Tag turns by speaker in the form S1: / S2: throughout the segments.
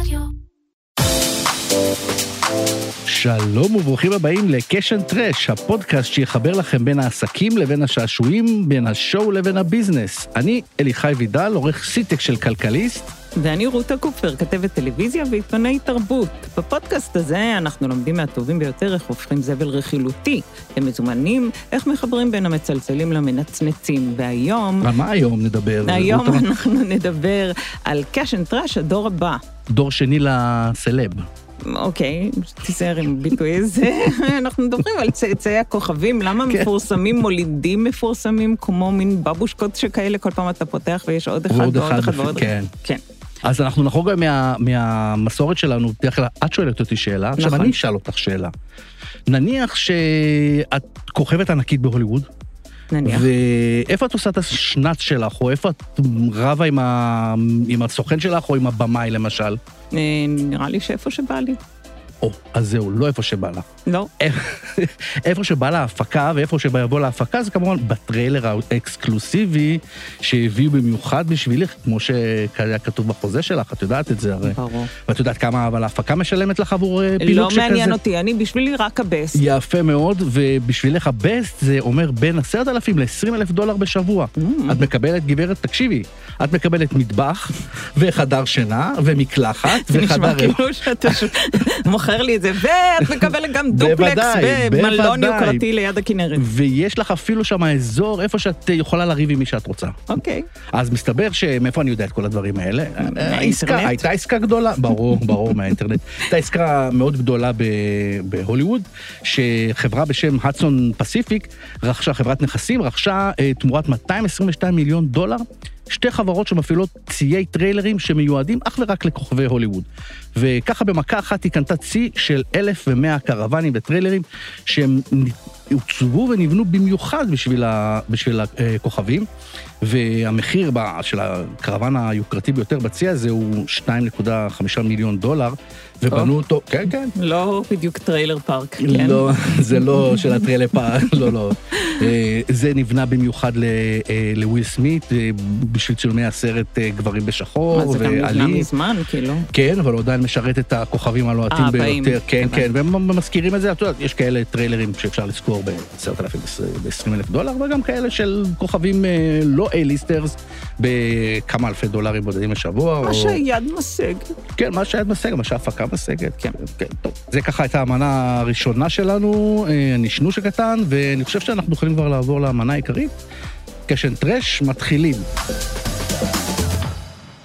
S1: רדיו.
S2: שלום וברוכים הבאים ל Cash n' Trash, הפודקאסט שיחבר לכם בין העסקים לבין השעשועים, בין ה show לבין ה business. אני אליחי וידל, עורך סיטק של כלכליסט.
S3: ואני רותה קופפר, כתבת טלוויזיה ועיתונאי תרבות. בפודקאסט הזה אנחנו לומדים מהטובים ביותר איך הופכים זבל רכילותי למזומנים, איך מחברים בין המצלצלים למנצנצים. והיום...
S2: על מה היום נדבר?
S3: היום
S2: רותה?
S3: אנחנו נדבר על Cash n' Trash, הדור הבא.
S2: דור שני לסלב.
S3: אוקיי, תיזהר עם הביטוי הזה. אנחנו מדברים על צאצאי הכוכבים, למה
S2: כן.
S3: מפורסמים מולידים מפורסמים, כמו מין בבושקות שכאלה, כל פעם אתה פותח ויש עוד אחד
S2: ועוד אחד,
S3: אחד ועוד
S2: כן.
S3: כן.
S2: אז אנחנו נחרוג מה, מהמסורת שלנו, בדרך כלל את שואלת אותי שאלה, עכשיו
S3: נכון.
S2: אני אשאל אותך שאלה. נניח שאת כוכבת ענקית בהוליווד,
S3: נניח.
S2: ואיפה את עושה את השנץ שלך, או איפה את רבה עם, ה... עם הסוכן שלך, או עם הבמאי למשל?
S3: אה, נראה לי שאיפה שבא לי.
S2: או, אז זהו, לא איפה שבא לך.
S3: לא.
S2: איפה שבא להפקה ואיפה שיבוא להפקה זה כמובן בטריילר האקסקלוסיבי שהביאו במיוחד בשבילך, כמו שהיה כתוב בחוזה שלך, את יודעת את זה הרי.
S3: ברור.
S2: ואת יודעת כמה אבל ההפקה משלמת לך עבור אה, פילוג
S3: לא
S2: שכזה?
S3: מעניין אותי, אני בשבילי רק הבסט.
S2: יפה מאוד, ובשבילך הבסט זה אומר בין 10,000 ל-20 אלף דולר בשבוע.
S3: Mm.
S2: את מקבלת, גברת, תקשיבי, את מקבלת מטבח, וחדר שינה, ומקלחת,
S3: זה נשמע
S2: וחדר...
S3: כאילו שאתה מוכר לי את זה, ואת מקבלת גם דופלקס במלון. יוקרתי ליד הכנרת.
S2: ויש לך אפילו שם אזור איפה שאת יכולה לריב עם מי שאת רוצה.
S3: אוקיי.
S2: אז מסתבר שמאיפה אני יודע את כל הדברים האלה?
S3: מהאינטרנט?
S2: הייתה עסקה גדולה, ברור, ברור, מהאינטרנט. הייתה עסקה מאוד גדולה בהוליווד, שחברה בשם הדסון פסיפיק רכשה, חברת נכסים, רכשה אה, תמורת 222 מיליון דולר. שתי חברות שמפעילות ציי טריילרים שמיועדים אך ורק לכוכבי הוליווד. וככה במכה אחת היא קנתה צי של 1,100 קרוונים וטריילרים שהם עוצבו ונבנו במיוחד בשביל, ה, בשביל הכוכבים, והמחיר של הקרוון היוקרתי ביותר בצי הזה הוא 2.5 מיליון דולר, ובנו
S3: או.
S2: אותו, כן, כן.
S3: לא בדיוק trailer park, כן?
S2: לא, זה לא של ה trailer park, לא, לא. אה, זה נבנה במיוחד אה, לוויל סמית, אה, בשביל צילומי הסרט גברים בשחור,
S3: מה, זה גם נבנה
S2: ועלי.
S3: מזמן, כאילו.
S2: כן, אבל הוא עדיין משרת את הכוכבים הלוהטים ביותר. כן. כן, והם מזכירים את זה, את יודעת, יש כאלה טריילרים שאפשר לשכור ב-10,000, ב-20 אלף דולר, וגם כאלה של כוכבים אה, לא A-listers, בכמה אלפי דולרים בודדים לשבוע.
S3: מה
S2: או-
S3: שהיד משג.
S2: כן, מה שהיד משגת, מה שההפקה משגת.
S3: כן.
S2: כן, טוב. זה ככה הייתה המנה הראשונה שלנו, אה, הנשנוש הקטן, ואני חושב שאנחנו יכולים כבר לעבור למנה העיקרית. Cash n' Trash, מתחילים.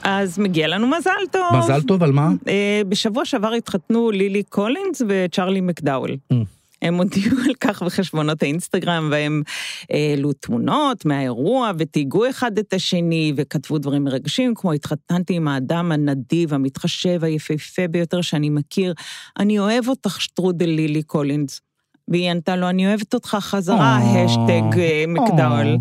S3: אז מגיע לנו מזל טוב.
S2: מזל טוב, על מה?
S3: אה, בשבוע שעבר התחתנו לילי קולינס וצ'רלי מקדאוול.
S2: Mm.
S3: הם הודיעו על כך בחשבונות האינסטגרם, והם העלו תמונות מהאירוע, ותייגו אחד את השני, וכתבו דברים מרגשים, כמו התחתנתי עם האדם הנדיב, המתחשב, היפהפה ביותר שאני מכיר. אני אוהב אותך, שטרודל לילי קולינס. והיא ענתה לו, אני אוהבת אותך חזרה,
S2: או,
S3: האשטג אה, מקדאוול.
S2: או.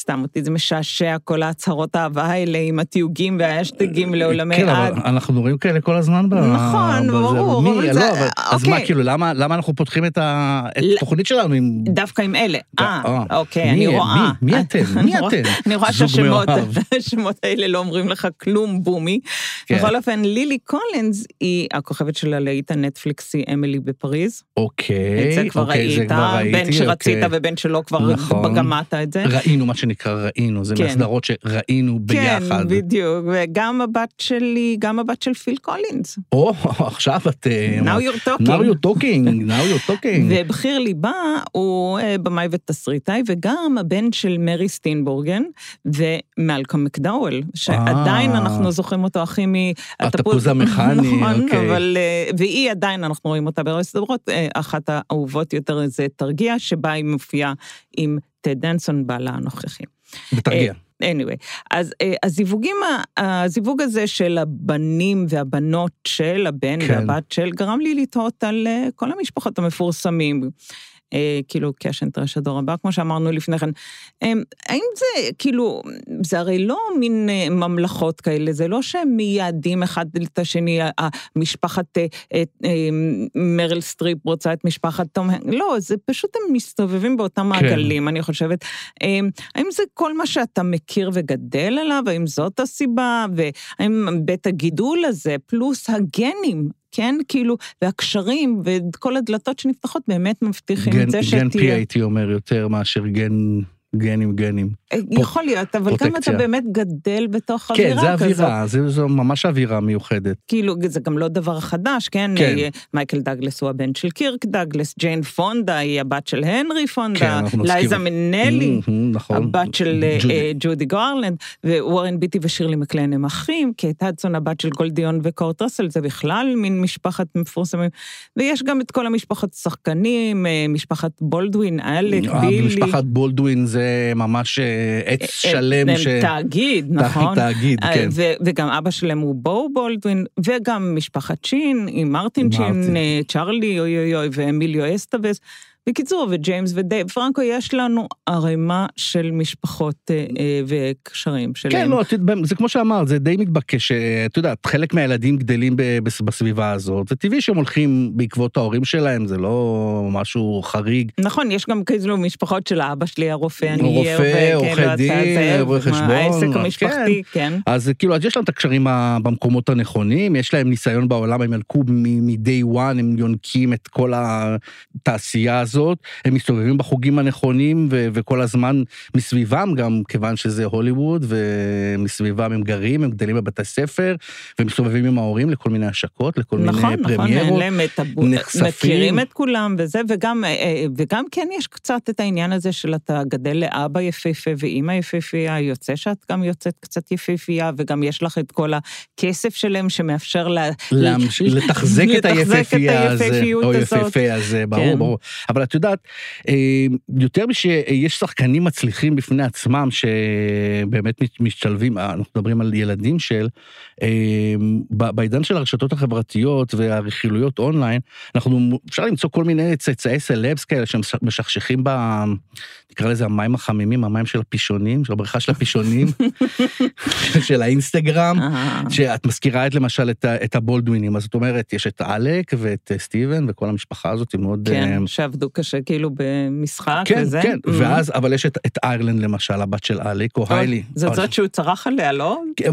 S3: סתם אותי זה משעשע, כל ההצהרות האהבה האלה עם התיוגים וההאשטגים לעולמי
S2: כן,
S3: עד.
S2: אבל אנחנו רואים כאלה כל הזמן. ב-
S3: נכון. ברור,
S2: מי? לא, אבל- אז מה,
S3: אוקיי.
S2: כאילו, למה אנחנו פותחים את. התוכנית שלנו עם...
S3: דווקא עם אלה. אה,
S2: אה.
S3: אוקיי, אני רואה.
S2: מי- אתם? מי אתם?
S3: אני רואה שהשמות האלה לא אומרים לך כלום, בומר.
S2: כן.
S3: בכל אופן, לילי קולינס היא הכוכבת של הלהיט הנטפליקסי אמילי בפריז.
S2: אוקיי,
S3: את זה כבר
S2: אוקיי,
S3: ראית, בין שרצית
S2: אוקיי.
S3: ובין שלא כבר
S2: נכון.
S3: גמעת את זה.
S2: ראינו מה שנקרא ראינו, זה
S3: כן.
S2: מהסדרות שראינו ביחד.
S3: כן, בדיוק, וגם הבת שלי, גם הבת של פיל קולינס.
S2: או, עכשיו את... אה,
S3: Now you're talking.
S2: Now you're talking, now you're talking.
S3: ובחיר ליבה הוא אה, במאי ותסריטאי, וגם הבן של מרי סטינבורגן ומלקום מקדאוול, שעדיין
S2: אה.
S3: אנחנו זוכרים אותו הכי מ...
S2: התפוז המכני,
S3: נכון,
S2: אוקיי.
S3: אבל... והיא עדיין, אנחנו רואים אותה ברוב הסדרות, אה, אחת האהובות יותר זה תרגיע, שבה היא מופיעה עם דנסון, בעלה הנוכחי.
S2: בתרגיע.
S3: anyway, אז אה, הזיווגים, הזיווג הזה של הבנים והבנות של הבן
S2: כן.
S3: והבת של, גרם לי לתהות על אה, כל המשפחות המפורסמים. אה, כאילו Cash n' Trash הדור הבא, כמו שאמרנו לפני כן. אה, האם זה, כאילו, זה הרי לא מין אה, ממלכות כאלה, זה לא שהם מייעדים אחד את השני, משפחת אה, אה, אה, מרל סטריפ רוצה את משפחת תום, לא, זה פשוט הם מסתובבים באותם כן. מעגלים. אני חושבת. אה, האם זה כל מה שאתה מכיר וגדל עליו, האם זאת הסיבה, והאם בית הגידול הזה, פלוס הגנים, כן, כאילו, והקשרים וכל הדלתות שנפתחות באמת מבטיחים
S2: גן,
S3: את זה שתהיה...
S2: גן פי הייתי אומר יותר מאשר גן גנים גנים.
S3: אה, יכול להיות, אבל גם אתה באמת גדל בתוך
S2: כן,
S3: אווירה
S2: כזאת. כן, זה אווירה, זה, זו ממש אווירה מיוחדת.
S3: כאילו, זה גם לא דבר חדש, כן? כן. אה, מייקל דגלס הוא הבן של קירק דגלס, ג'יין פונדה היא הבת של הנרי פונדה, כן, לייזה מנלי, נכון. הבת של אה, ג'ודי, ג'ודי גרלנד, ווורן ביטי ושירלי מקליין הם אחים, קייט הדסון הבת של גולדי הון וקורט ראסל, זה בכלל מין משפחת מפורסמים. ויש גם את כל המשפחת שחקנים, משפחת בולדווין, אלק, בילי.
S2: משפחת בולדווין זה... זה ממש אה, עץ אה, שלם
S3: ש... תאגיד, נכון?
S2: תאגיד, כן.
S3: וגם אבא שלהם הוא בואו בולדווין, וגם משפחת שין, עם מרטין שין, אה, צ'ארלי, אוי אוי אוי, ואמיליו אסטווס. בקיצור, וג'יימס ודייב פרנקו, יש לנו ערימה של משפחות אה, אה, וקשרים שלהם.
S2: כן, לא, זה כמו שאמרת, זה די מתבקש, את יודעת, חלק מהילדים גדלים בסביבה הזאת, זה טבעי שהם הולכים בעקבות ההורים שלהם, זה לא משהו חריג.
S3: נכון, יש גם כאילו משפחות של אבא שלי, הרופא, אני
S2: אהיה, רופא, עורכי דין, רואה חשבון.
S3: העסק המשפחתי, כן.
S2: כן. אז כאילו, אז יש להם את הקשרים במקומות הנכונים, יש להם ניסיון בעולם, הם ינקו מ-day one, הם יונקים את כל התעשייה הזאת. הזאת, הם מסתובבים בחוגים הנכונים ו- וכל הזמן מסביבם גם, כיוון שזה הוליווד, ומסביבם הם גרים, הם גדלים בבתי ספר, ומסתובבים עם ההורים לכל מיני השקות, לכל נכון, מיני נכון, פרמיירות, נכון, נכון. נחשפים.
S3: מכירים את כולם וזה, וגם, אה, אה, וגם כן יש קצת את העניין הזה של אתה גדל לאבא יפהפה ואימא יפהפייה, יוצא שאת גם יוצאת קצת יפהפייה, וגם יש לך את כל הכסף שלהם שמאפשר לה...
S2: למש... לתחזק את היפהפייה הזה, או יפהפה הזה, ברור, כן. ברור. אבל את יודעת, אה, יותר משיש שחקנים מצליחים בפני עצמם, שבאמת משתלבים, אה, אנחנו מדברים על ילדים של, אה, בעידן של הרשתות החברתיות והרכילויות אונליין, אנחנו, אפשר למצוא כל מיני צאצאי סלבס כאלה שמשכשכים ב... נקרא לזה המים החמימים, המים של הפישונים, של הבריכה של הפישונים, של האינסטגרם, שאת מזכירה את למשל את, את הבולדווינים, אז זאת אומרת, יש את עלק ואת סטיבן וכל המשפחה הזאת, היא מאוד...
S3: כן, שעבדו קשה כאילו במשחק
S2: כן,
S3: וזה.
S2: כן, כן, mm-hmm. ואז, אבל יש את, את איירלנד למשל, הבת של עלק, או היילי.
S3: זאת זאת שהוא צרח עליה, לא? כן,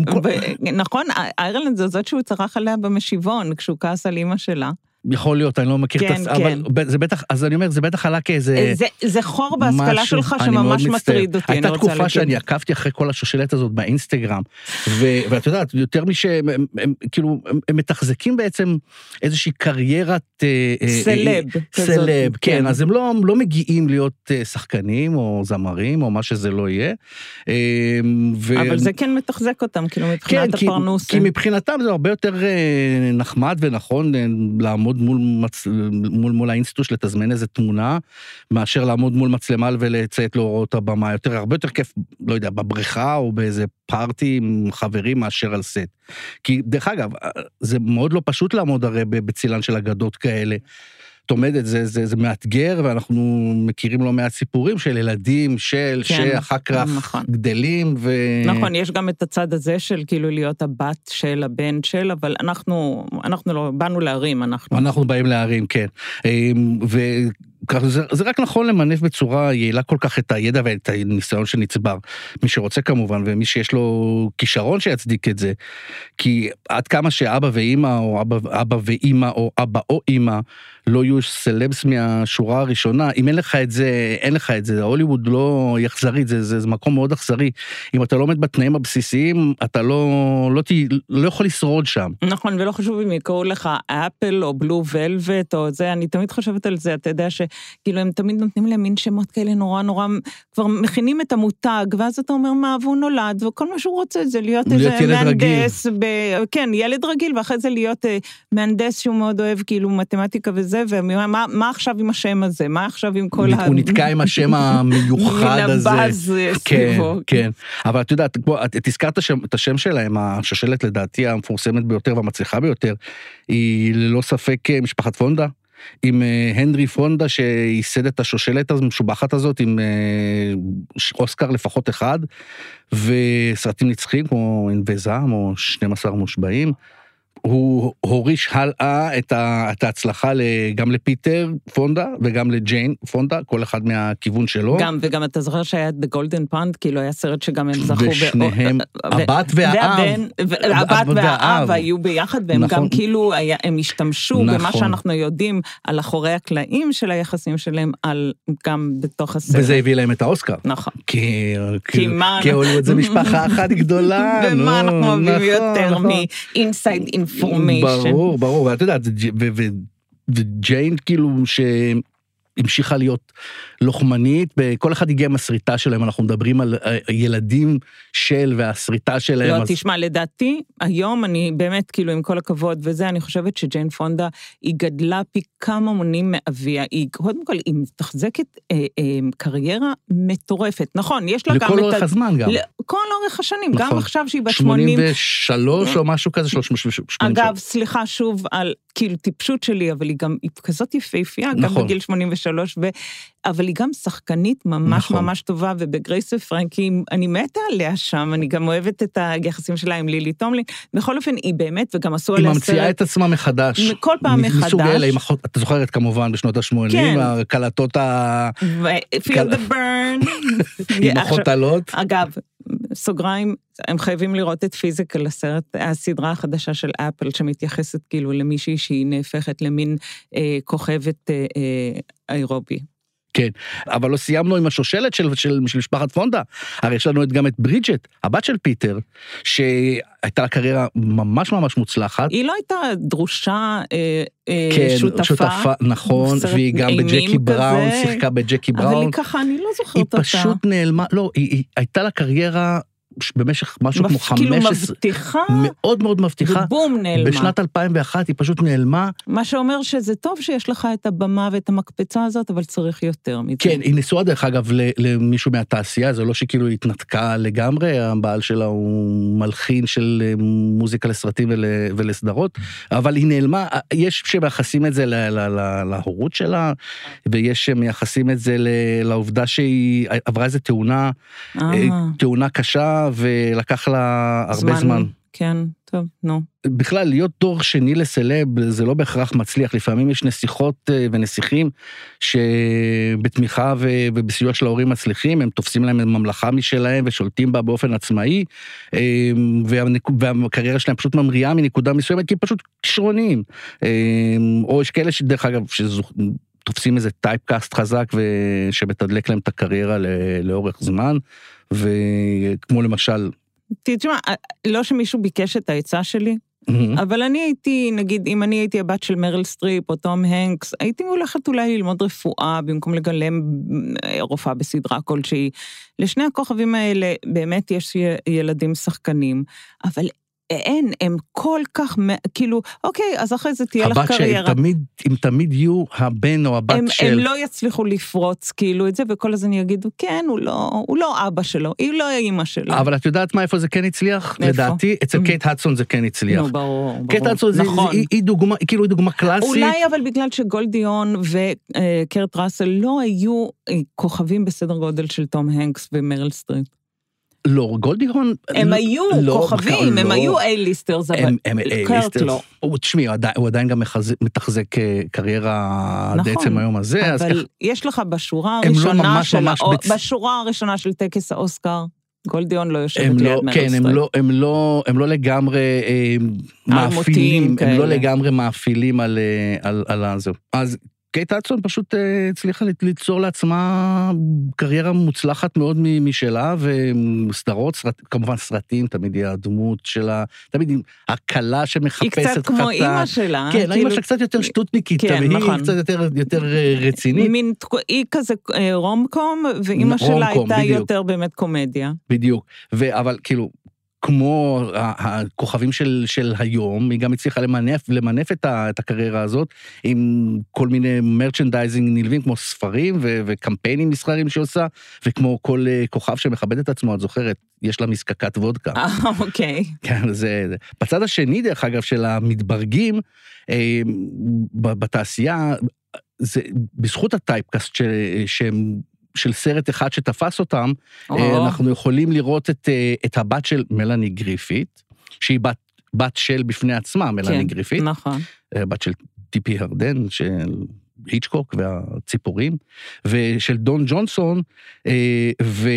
S3: נכון, איירלנד זאת זאת שהוא צרח עליה במשיבון, כשהוא כעס על אימא שלה.
S2: יכול להיות, אני לא מכיר כן, את הס... כן. אבל זה בטח, אז אני אומר, זה בטח עלה כאיזה...
S3: זה, זה חור בהשכלה משהו, שלך שממש מטריד אותי,
S2: הייתה תקופה שאני עקבתי אחרי כל השושלת הזאת באינסטגרם, ו, ואת יודעת, יותר משהם, הם, הם, כאילו, הם, הם מתחזקים בעצם איזושהי קריירת...
S3: אה, אה, סלב.
S2: אה, סלב, כן, כן, אז הם לא, לא מגיעים להיות שחקנים או זמרים או מה שזה לא יהיה.
S3: ו... אבל זה כן מתחזק אותם, כאילו, מבחינת כן, הפרנוס.
S2: כי, כי מבחינתם זה הרבה יותר נחמד ונכון לעמוד לעמוד מול, מצ... מול, מול האינסטוש, לתזמן איזה תמונה, מאשר לעמוד מול מצלמה ולציית להוראות הבמה. יותר, הרבה יותר כיף, לא יודע, בבריכה או באיזה פארטי עם חברים מאשר על סט. כי דרך אגב, זה מאוד לא פשוט לעמוד הרי בצילן של אגדות כאלה. את עומדת, זה, זה, זה מאתגר, ואנחנו מכירים לא מעט סיפורים של ילדים, של, כן, שאחר כך נכון. גדלים, ו...
S3: נכון, יש גם את הצד הזה של כאילו להיות הבת של הבן של, אבל אנחנו, אנחנו לא, באנו להרים, אנחנו.
S2: אנחנו באים להרים, כן. אמ, ו... זה, זה רק נכון למנף בצורה יעילה כל כך את הידע ואת הניסיון שנצבר. מי שרוצה כמובן, ומי שיש לו כישרון שיצדיק את זה. כי עד כמה שאבא ואימא, או אבא, אבא ואימא, או אבא או אימא, לא יהיו סלבס מהשורה הראשונה, אם אין לך את זה, אין לך את זה. הוליווד לא יחזרי, זה, זה, זה מקום מאוד אכזרי. אם אתה לא עומד בתנאים הבסיסיים, אתה לא, לא, לא, לא יכול לשרוד שם.
S3: נכון, ולא חשוב אם יקראו לך אפל או בלו ולווט או זה, אני תמיד חושבת על זה, אתה יודע שכאילו הם תמיד נותנים להם מין שמות כאלה נורא נורא, כבר מכינים את המותג, ואז אתה אומר מה, והוא נולד, וכל מה שהוא רוצה זה להיות, איזה מהנדס, ב... כן, ילד רגיל, ואחרי זה להיות uh, מהנדס שהוא מאוד אוהב כאילו מתמטיקה וזה. זה, ומה עכשיו עם השם הזה? מה עכשיו עם כל
S2: ה... הוא נתקע עם השם המיוחד הזה.
S3: מנבז סביבו.
S2: כן, כן. אבל את יודעת, את הזכרת את השם שלהם, השושלת לדעתי המפורסמת ביותר והמצליחה ביותר, היא ללא ספק אה, משפחת פונדה. עם אה, הנרי פונדה שייסד את השושלת המשובחת הזאת עם אה, אוסקר לפחות אחד, וסרטים נצחיים כמו ענבי זעם או 12 מושבעים. הוא הוריש הלאה את, ה, את ההצלחה גם לפיטר פונדה וגם לג'יין פונדה, כל אחד מהכיוון שלו.
S3: גם, וגם אתה זוכר שהיה את The Golden Pond, כאילו היה סרט שגם הם זכו.
S2: ושניהם, ו... הבת והאב.
S3: הבת והאב היו ביחד, והם נכון. גם כאילו, היה, הם השתמשו נכון. במה שאנחנו יודעים על אחורי הקלעים של היחסים שלהם, על גם בתוך הסרט.
S2: וזה הביא להם את האוסקר.
S3: נכון.
S2: כי, כי, כי הוליווד זה משפחה אחת גדולה.
S3: ומה אנחנו אוהבים נכון, יותר נכון. מ-inside info. אינפורמיישן.
S2: ברור, ברור, ואת יודעת, וג'יין כאילו ש... המשיכה להיות לוחמנית, כל אחד הגיע עם הסריטה שלהם, אנחנו מדברים על אה, של והסריטה שלהם.
S3: לא, אז... תשמע, לדעתי, היום אני באמת, כאילו, עם כל הכבוד וזה, אני חושבת שג'יין פונדה, היא גדלה פי כמה מונים מאביה. היא, קודם כל, היא מתחזקת אה, אה, קריירה מטורפת. נכון, יש לה
S2: גם את. לכל אורך הזמן גם.
S3: לכל אורך השנים, נכון. גם עכשיו שהיא בת
S2: 80... 83 או משהו כזה, 83.
S3: אגב, סליחה שוב על כאילו טיפשות שלי, אבל היא גם, היא כזאת יפהפייה, נכון. גם בגיל 83, ו... אבל היא גם שחקנית ממש נכון. ממש טובה, ובגרייס ופרנקי, אני מתה עליה שם, אני גם אוהבת את היחסים שלה עם לילי טומלין. בכל אופן, היא באמת, וגם עשו עליה
S2: סרט... היא ממציאה את עצמה מחדש.
S3: כל פעם מחדש. מסוג אלה,
S2: את זוכרת כמובן בשנות ה-80, כן. הקלטות ה...
S3: feel the burn.
S2: עם אחות עלות.
S3: אגב, סוגריים, הם חייבים לראות את פיזיקל, הסרט, הסדרה החדשה של אפל, שמתייחסת כאילו למישהי שהיא נהפכת למין אה, כוכבת אה, אה, אירופי.
S2: כן, אבל לא סיימנו עם השושלת של, של, של משפחת פונדה. הרי יש לנו גם את ברידג'ט, הבת של פיטר, שהייתה לה קריירה ממש ממש מוצלחת.
S3: היא לא הייתה דרושה אה, אה, כן, שותפה.
S2: שותפה, נכון, והיא גם בג'קי בראון, שיחקה בג'קי בראון. אבל
S3: היא ככה, אני לא זוכרת אותה.
S2: היא פשוט נעלמה, לא, היא, היא הייתה לה קריירה במשך משהו כמו 15...
S3: כאילו מבטיחה?
S2: מאוד מאוד מבטיחה.
S3: ובום, נעלמה.
S2: בשנת 2001 היא פשוט נעלמה.
S3: מה שאומר שזה טוב שיש לך את הבמה ואת המקפצה הזאת, אבל צריך יותר מזה.
S2: כן, היא נשואה דרך אגב למישהו מהתעשייה, זה לא שכאילו היא התנתקה לגמרי, הבעל שלה הוא מלחין של אה, מוזיקה לסרטים ול, ולסדרות, אבל היא נעלמה, יש שמייחסים את זה להורות שלה, ויש שמייחסים את זה לעובדה שהיא עברה איזה תאונה, אה. תאונה קשה. ולקח לה הרבה זמן. זמן.
S3: כן, טוב, נו.
S2: בכלל, להיות דור שני לסלב זה לא בהכרח מצליח, לפעמים יש נסיכות אה, ונסיכים שבתמיכה ובסיוע של ההורים מצליחים, הם תופסים להם ממלכה משלהם ושולטים בה באופן עצמאי, אה, והקריירה שלהם פשוט ממריאה מנקודה מסוימת, כי הם פשוט כישרוניים. אה, או יש כאלה שדרך אגב, שזוכ... תופסים איזה טייפקאסט חזק ושמתדלק להם את הקריירה לאורך זמן. וכמו למשל...
S3: תשמע, לא שמישהו ביקש את העצה שלי, Mm-hmm. אבל אני הייתי, נגיד, אם אני הייתי הבת של מרל סטריפ או תום הנקס, הייתי הולכת אולי ללמוד רפואה במקום לגלם אה, רופאה בסדרה כלשהי. לשני הכוכבים האלה באמת יש ילדים שחקנים, אבל אין, הם כל כך, כאילו, אוקיי, אז אחרי זה תהיה לך קריירה.
S2: הבת שהם תמיד, תמיד יהיו הבן או הבת
S3: הם,
S2: של...
S3: הם לא יצליחו לפרוץ כאילו את זה, וכל הזמן יגידו, כן, הוא לא, הוא לא אבא שלו, היא לא אימא שלו.
S2: אבל את יודעת מה, איפה זה כן הצליח? איפה? לדעתי, אצל mm. קייט הדסון זה כן הצליח.
S3: נו, ברור, ברור.
S2: קייט הדסון, נכון. היא, היא דוגמה, כאילו היא דוגמה קלאסית.
S3: אולי אבל בגלל שגולדי הון וקורט ראסל לא היו אה, כוכבים בסדר גודל של תום הנקס ומרל סטריפ.
S2: לא, גולדי הון...
S3: הם לא, היו לא, כוכבים, לא, הם היו A-listers, אבל הם, הם קורט לא.
S2: תשמעי, הוא, הוא עדיין גם מתחזק אה, קריירה נכון, עד עצם היום הזה.
S3: אבל איך... יש לך בשורה הראשונה לא ממש, של... ממש בצ... בשורה הראשונה של טקס האוסקר, גולדיון לא יושבת ליד לא,
S2: כן, הם לא, הם, לא, הם לא לגמרי אה, מאפילים, הם לא לגמרי מאפילים על, אה, על, על, על זה. אז קייט אדסון פשוט אה, הצליחה ליצור לעצמה קריירה מוצלחת מאוד משלה, וסדרות, סרט, כמובן סרטים, תמיד היא הדמות שלה, תמיד היא הקלה שמחפשת חטא. היא
S3: קצת כמו אימא שלה.
S2: כן, כאילו... האימא שלה קצת יותר שטותניקית, כן, והיא נכון. קצת יותר, יותר אה, רצינית.
S3: מין, היא כזה אה, rom-com, ואימא שלה הייתה בדיוק. יותר באמת קומדיה.
S2: בדיוק, ו, אבל כאילו... כמו הכוכבים של, של היום, היא גם הצליחה למנף, למנף את, ה, את הקריירה הזאת עם כל מיני merchandising נלווים כמו ספרים ו, וקמפיינים מסחריים שהיא עושה, וכמו כל אה, כוכב שמכבד את עצמו, את זוכרת, יש לה מזקקת וודקה.
S3: אה, אוקיי.
S2: כן, זה, זה. בצד השני, דרך אגב, של המתברגים, אה, בתעשייה, זה בזכות הטייפקאסט שהם של סרט אחד שתפס אותם, oh. אנחנו יכולים לראות את, אה, את הבת של מלאני גריפית, שהיא בת, בת של בפני עצמה, מלאני כן, גריפית.
S3: נכון.
S2: אה, בת של טיפי הרדן, של היצ'קוק והציפורים, ושל דון ג'ונסון, ו,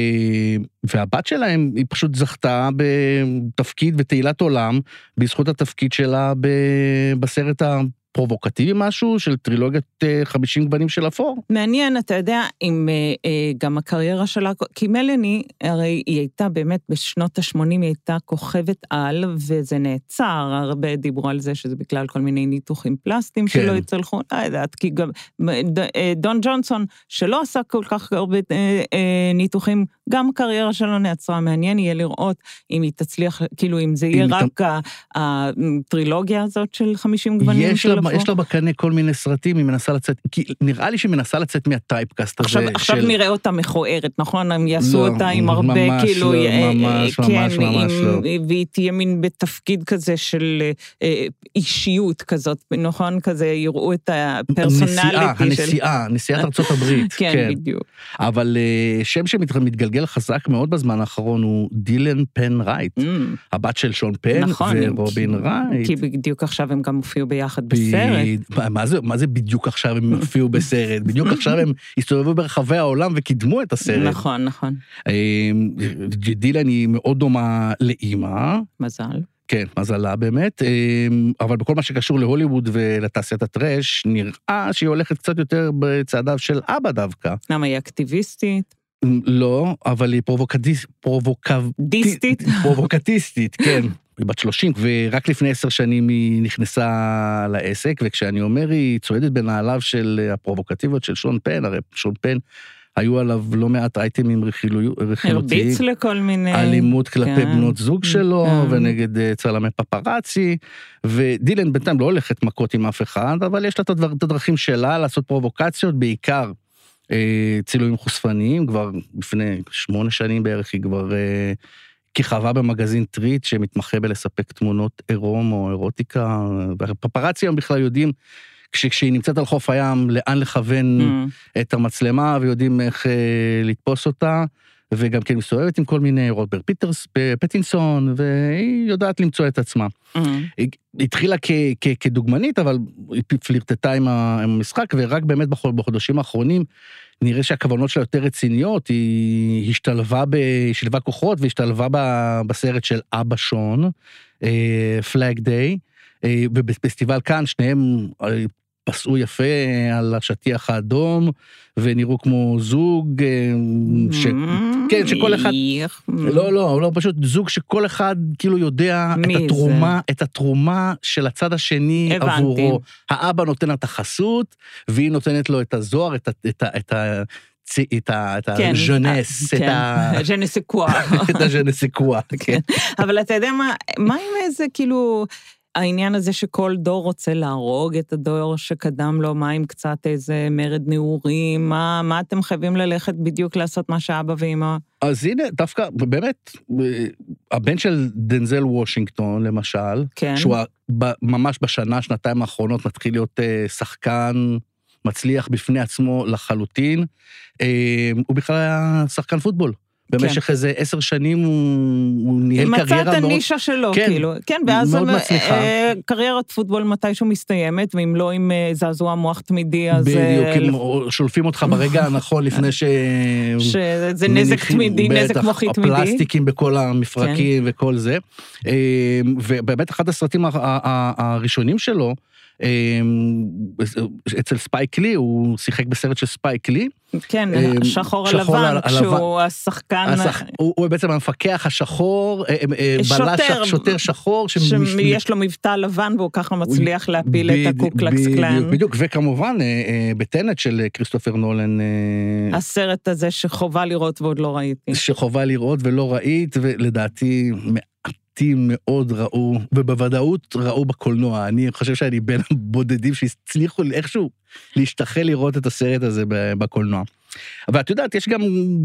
S2: והבת שלהם, היא פשוט זכתה בתפקיד ותהילת עולם, בזכות התפקיד שלה בסרט פרובוקטיבי משהו של טרילוגיית 50 אה, גוונים של אפור.
S3: מעניין, אתה יודע, אם אה, אה, גם הקריירה שלה, כי מלני, הרי היא הייתה באמת בשנות ה-80, היא הייתה כוכבת על, וזה נעצר, הרבה דיברו על זה שזה בגלל כל מיני ניתוחים פלסטיים כן. שלא יצלחו, לא יודעת, כי גם דון ג'ונסון, שלא עשה כל כך הרבה ניתוחים, גם הקריירה שלו נעצרה, מעניין יהיה לראות אם היא תצליח, כאילו, אם זה יהיה רק הטרילוגיה הזאת של 50 גוונים של אפור.
S2: יש לה בקנה כל מיני סרטים, היא מנסה לצאת, כי נראה לי שהיא מנסה לצאת מהטייפקאסט
S3: הזה של... עכשיו נראה אותה מכוערת, נכון? הם יעשו לא, אותה עם הרבה, כאילו...
S2: לא, אה, ממש, כן, ממש, ממש לא.
S3: והיא תהיה מין בתפקיד כזה של אה, אישיות כזאת, נכון? כזה, יראו את הפרסונליטי
S2: של... הנשיאה, נשיאת ארצות הברית.
S3: כן, כן, בדיוק.
S2: אבל אה, שם שמתגלגל חזק מאוד בזמן האחרון הוא דילן פן רייט, mm. הבת של שון פן נכון, ורובין רייט.
S3: כי בדיוק עכשיו הם גם הופיעו ביחד בסרט.
S2: מה זה, מה זה בדיוק עכשיו הם הופיעו בסרט? בדיוק עכשיו הם הסתובבו ברחבי העולם וקידמו את הסרט.
S3: נכון, נכון.
S2: אמ, דילן היא מאוד דומה לאימא.
S3: מזל.
S2: כן, מזלה באמת, אמ, אבל בכל מה שקשור להוליווד ולתעשיית הטרש, נראה שהיא הולכת קצת יותר בצעדיו של אבא דווקא.
S3: למה היא אקטיביסטית?
S2: לא, אבל היא פרובוקטיסטית.
S3: פרובוקטיסטית?
S2: פרובוקטיסטית, כן. היא בת 30, ורק לפני עשר שנים היא נכנסה לעסק, וכשאני אומר היא צועדת בנעליו של הפרובוקטיביות של שון פן, הרי שון פן, היו עליו לא מעט אייטמים רכילותיים.
S3: הרביץ לכל מיני...
S2: אלימות כלפי כן. בנות זוג שלו, כן. ונגד אה, צלמי פפרצי, ודילן בינתיים לא הולכת מכות עם אף אחד, אבל יש לה את הדרכים שלה לעשות פרובוקציות, בעיקר צילומים חושפניים, כבר לפני שמונה שנים בערך היא כבר... אה, כיכבה במגזין טריט שמתמחה בלספק תמונות עירום או אירוטיקה. פפרצי היום בכלל יודעים, כשהיא נמצאת על חוף הים, לאן לכוון mm. את המצלמה ויודעים איך אה, לתפוס אותה. וגם כן מסתובבת עם כל מיני רוברט פיטרס, פטינסון, והיא יודעת למצוא את עצמה. Mm-hmm. היא התחילה כ, כ, כדוגמנית, אבל היא פלירטטה עם המשחק, ורק באמת בחודשים האחרונים נראה שהכוונות שלה יותר רציניות, היא השתלבה, שילבה כוחות והשתלבה בסרט של אבא שון, Flag Day, ובפסטיבל קאן שניהם אה, פסעו יפה על השטיח האדום, ונראו כמו זוג, אה, ש... כן, שכל אחד... לא, לא, לא, פשוט זוג שכל אחד כאילו יודע את התרומה, את התרומה של הצד השני הבנתי. עבורו. האבא נותן את החסות, והיא נותנת לו את הזוהר, את ה... את ה, את ה את הז'נס, את ה...
S3: ז'נסקווה.
S2: את הז'נסקווה, כן.
S3: אבל אתה יודע מה, מה עם איזה כאילו... העניין הזה שכל דור רוצה להרוג את הדור שקדם לו, מה עם קצת איזה מרד נעורים, מה, מה אתם חייבים ללכת בדיוק לעשות מה שאבא ואמא?
S2: אז הנה, דווקא, באמת, הבן של דנזל וושינגטון, למשל,
S3: כן.
S2: שהוא ממש בשנה, שנתיים האחרונות מתחיל להיות uh, שחקן מצליח בפני עצמו לחלוטין, uh, הוא בכלל היה שחקן פוטבול. במשך כן. איזה עשר שנים הוא, ניהל קריירה מאוד...
S3: מצא את הנישה שלו, כן, כאילו. כן, ואז מאוד מצליחה. אה, קריירת פוטבול מתישהו מסתיימת, ואם לא עם אה, זעזוע מוח תמידי, אז...
S2: בדיוק, אה, שולפים אותך ברגע הנכון לפני ש...
S3: שזה נזק תמידי, נזק מוחי תמידי.
S2: הפלסטיקים בכל המפרקים כן. וכל זה. ובאמת אחד הסרטים הראשונים שלו, אצל ספייק לי, הוא שיחק בסרט של ספייק לי.
S3: כן, שחור על לבן, כשהוא השחקן...
S2: הוא בעצם המפקח השחור, בלש שוטר שחור.
S3: שיש לו מבטא לבן והוא ככה מצליח להפיל את הקו קלוקס קלאן.
S2: בדיוק, וכמובן ב Tenet של כריסטופר נולן.
S3: הסרט הזה שחובה לראות ועוד לא ראיתי.
S2: שחובה לראות ולא ראית, ולדעתי מעטים מאוד ראו, ובוודאות ראו בקולנוע. אני חושב שאני בין הבודדים שהצליחו איכשהו להשתחל לראות את הסרט הזה בקולנוע. אבל את יודעת, יש גם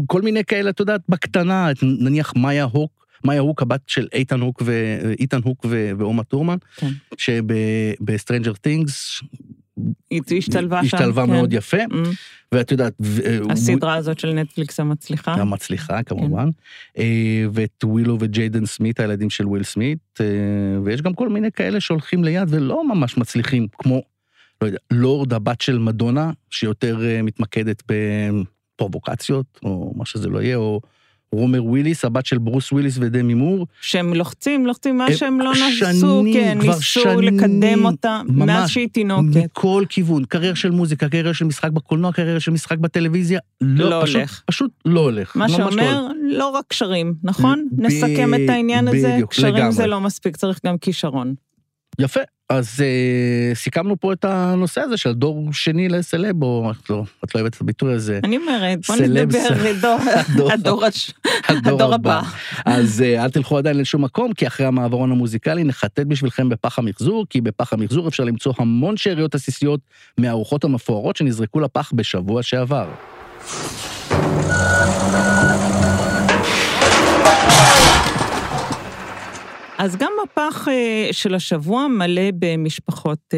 S2: כל מיני כאלה, את יודעת, בקטנה, נניח מאיה הוק, מאיה הוק, הבת של איתן הוק ואיתן הוק ואומה טורמן, כן. שב Stranger Things,
S3: היא השתלבה שם,
S2: השתלבה כן. מאוד יפה, mm. ואת יודעת...
S3: הסדרה הוא... הזאת של נטפליקס המצליחה.
S2: המצליחה, כמובן. כן. ואת ווילו וג'יידן סמית, הילדים של וויל סמית, אה, ויש גם כל מיני כאלה שהולכים ליד ולא ממש מצליחים, כמו, לא יודע, לורדס, הבת של מדונה, שיותר אה, מתמקדת בפרובוקציות, או מה שזה לא יהיה, או... רומר וויליס, הבת של ברוס וויליס ודמי מור.
S3: שהם לוחצים, לוחצים מה שהם לא נעשו, כן, ניסו לקדם אותה מאז שהיא תינוקת.
S2: מכל כיוון, קריירה של מוזיקה, קריירה של משחק בקולנוע, קריירה של משחק בטלוויזיה, לא,
S3: לא
S2: פשוט,
S3: הולך.
S2: פשוט לא הולך.
S3: מה שאומר, לא, לא רק קשרים, נכון? נסכם את העניין הזה,
S2: בדיוק,
S3: קשרים
S2: לגמרי.
S3: זה לא מספיק, צריך גם כישרון.
S2: יפה, אז uh, סיכמנו פה את הנושא הזה של דור שני לסלב, או את לא, את לא אוהבת את הביטוי הזה.
S3: אני אומרת, בוא נדבר לדור, הדור, הש... הדור הבא.
S2: אז uh, אל תלכו עדיין לשום מקום, כי אחרי המעברון המוזיקלי נחטט בשבילכם בפח המחזור, כי בפח המחזור אפשר למצוא המון שאריות עסיסיות מהארוחות המפוארות שנזרקו לפח בשבוע שעבר.
S3: אז גם הפח של השבוע מלא במשפחות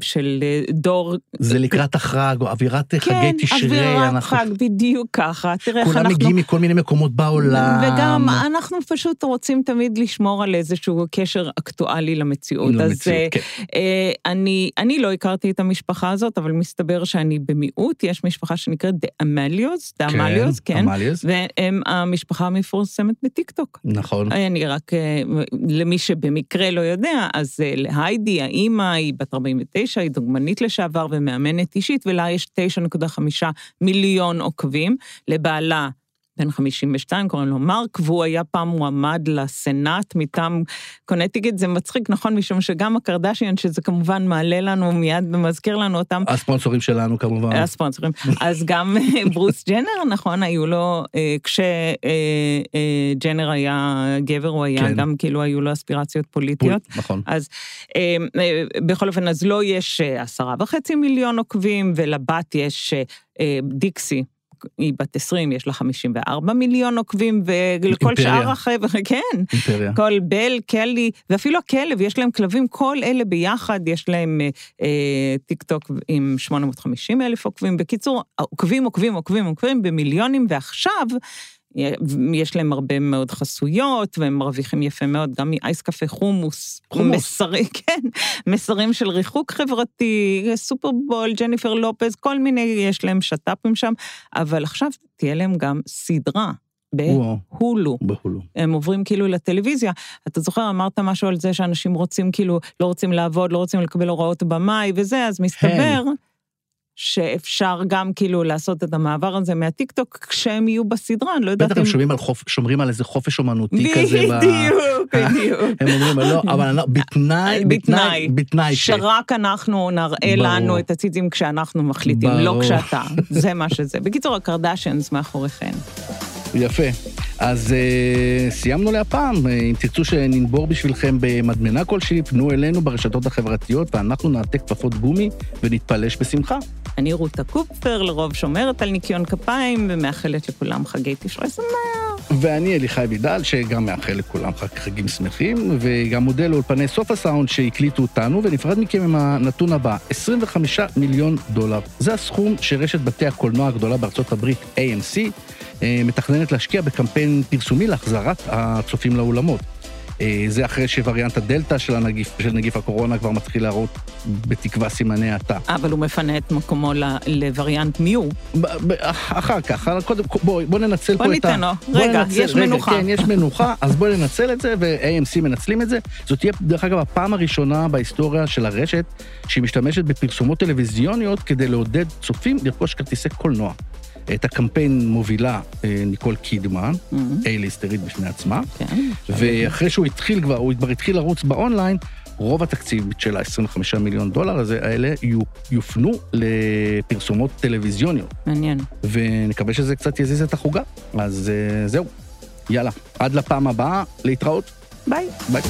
S3: של דור...
S2: זה לקראת החג, או אווירת חגי תשרי.
S3: כן, אווירת אנחנו... חג, בדיוק ככה. תראה איך אנחנו...
S2: כולם מגיעים מכל מיני מקומות בעולם.
S3: וגם אנחנו פשוט רוצים תמיד לשמור על איזשהו קשר אקטואלי למציאות.
S2: למציאות,
S3: אז
S2: כן.
S3: אה, אני, אני לא הכרתי את המשפחה הזאת, אבל מסתבר שאני במיעוט. יש משפחה שנקראת דה אמליוס, דה אמליוס, כן.
S2: אמליוס.
S3: והם המשפחה המפורסמת בטיקטוק.
S2: נכון.
S3: אני רק, למי שבמקרה לא יודע, אז להיידי, האימא, היא בת 49, היא דוגמנית לשעבר ומאמנת אישית, ולה יש 9.5 מיליון עוקבים. לבעלה, בן 52, קוראים לו מרק, והוא היה פעם מועמד לסנאט מטעם קונטיגט. זה מצחיק, נכון? משום שגם הקרדשיאן, שזה כמובן מעלה לנו מיד ומזכיר לנו אותם.
S2: הספונסורים שלנו כמובן.
S3: הספונסורים. אז גם ברוס ג'נר, נכון, היו לו, כשג'נר היה גבר, הוא היה
S2: כן.
S3: גם, כאילו, היו לו אספירציות פוליטיות.
S2: נכון.
S3: אז בכל אופן, אז לו יש עשרה וחצי מיליון עוקבים, ולבת יש דיקסי. היא בת 20, יש לה 54 מיליון עוקבים, ולכל שאר החבר'ה, כן.
S2: אימפריה.
S3: כל בל, קלי, ואפילו הכלב, יש להם כלבים, כל אלה ביחד, יש להם אה, טיק טוק עם 850 אלף עוקבים. בקיצור, עוקבים, עוקבים, עוקבים, עוקבים במיליונים, ועכשיו, יש להם הרבה מאוד חסויות, והם מרוויחים יפה מאוד, גם מאייס קפה חומוס.
S2: חומוס.
S3: מסרים, כן, מסרים של ריחוק חברתי, סופרבול, ג'ניפר לופז, כל מיני, יש להם שת"פים שם, אבל עכשיו תהיה להם גם סדרה. בהולו.
S2: בהולו.
S3: הם עוברים כאילו לטלוויזיה. אתה זוכר, אמרת משהו על זה שאנשים רוצים כאילו, לא רוצים לעבוד, לא רוצים לקבל הוראות במאי וזה, אז מסתבר... הם. שאפשר גם כאילו לעשות את המעבר הזה מהטיקטוק כשהם יהיו בסדרה, אני לא יודעת
S2: אם... בטח הם שומרים על, חופ... שומרים על איזה חופש אומנותי כזה.
S3: בדיוק, בדיוק.
S2: הם אומרים, לא, אבל בתנאי, בתנאי, בתנאי
S3: ש... שרק אנחנו נראה לנו את הציצים כשאנחנו מחליטים, לא כשאתה. זה מה שזה. בקיצור, הקרדשיאנס מאחוריכן.
S2: יפה. אז uh, סיימנו להפעם. אם תרצו שננבור בשבילכם במדמנה כלשהי, פנו אלינו ברשתות החברתיות, ואנחנו נעתק כפפות גומי ונתפלש בשמחה.
S3: אני רותה קופפר, לרוב שומרת על ניקיון כפיים, ומאחלת לכולם חגי תשרי שמח.
S2: ואני אליחי בידל, שגם מאחל לכולם חגים שמחים, וגם מודה לאולפני סוף הסאונד שהקליטו אותנו, ונפרד מכם עם הנתון הבא, 25 מיליון דולר. זה הסכום שרשת בתי הקולנוע הגדולה בארצות הברית, AMC, מתכננת להשקיע בקמפיין פרסומי להחזרת הצופים לאולמות. זה אחרי שווריאנט הדלתא של, הנגיף, של נגיף הקורונה כבר מתחיל להראות בתקווה סימני האטה.
S3: אבל הוא מפנה את מקומו לווריאנט מיו.
S2: אחר כך, קודם, בוא, בוא ננצל
S3: בוא
S2: פה את ה...
S3: בוא ניתן לו, רגע,
S2: ננצל,
S3: יש
S2: רגע,
S3: מנוחה.
S2: כן, יש מנוחה, אז בואי ננצל את זה, ו-AMC מנצלים את זה. זאת תהיה, דרך אגב, הפעם הראשונה בהיסטוריה של הרשת שהיא משתמשת בפרסומות טלוויזיוניות כדי לעודד צופים לרכוש כרטיסי קולנוע. את הקמפיין מובילה ניקול קידמן, איי-ליסטרית בפני עצמה,
S3: כן.
S2: ואחרי שהוא התחיל כבר, הוא כבר התחיל לרוץ באונליין, רוב התקציב של ה-25 מיליון דולר הזה, האלה יופנו לפרסומות טלוויזיוניות.
S3: מעניין.
S2: ונקווה שזה קצת יזיז את החוגה. אז זהו, יאללה, עד לפעם הבאה, להתראות.
S3: ביי.
S2: ביי.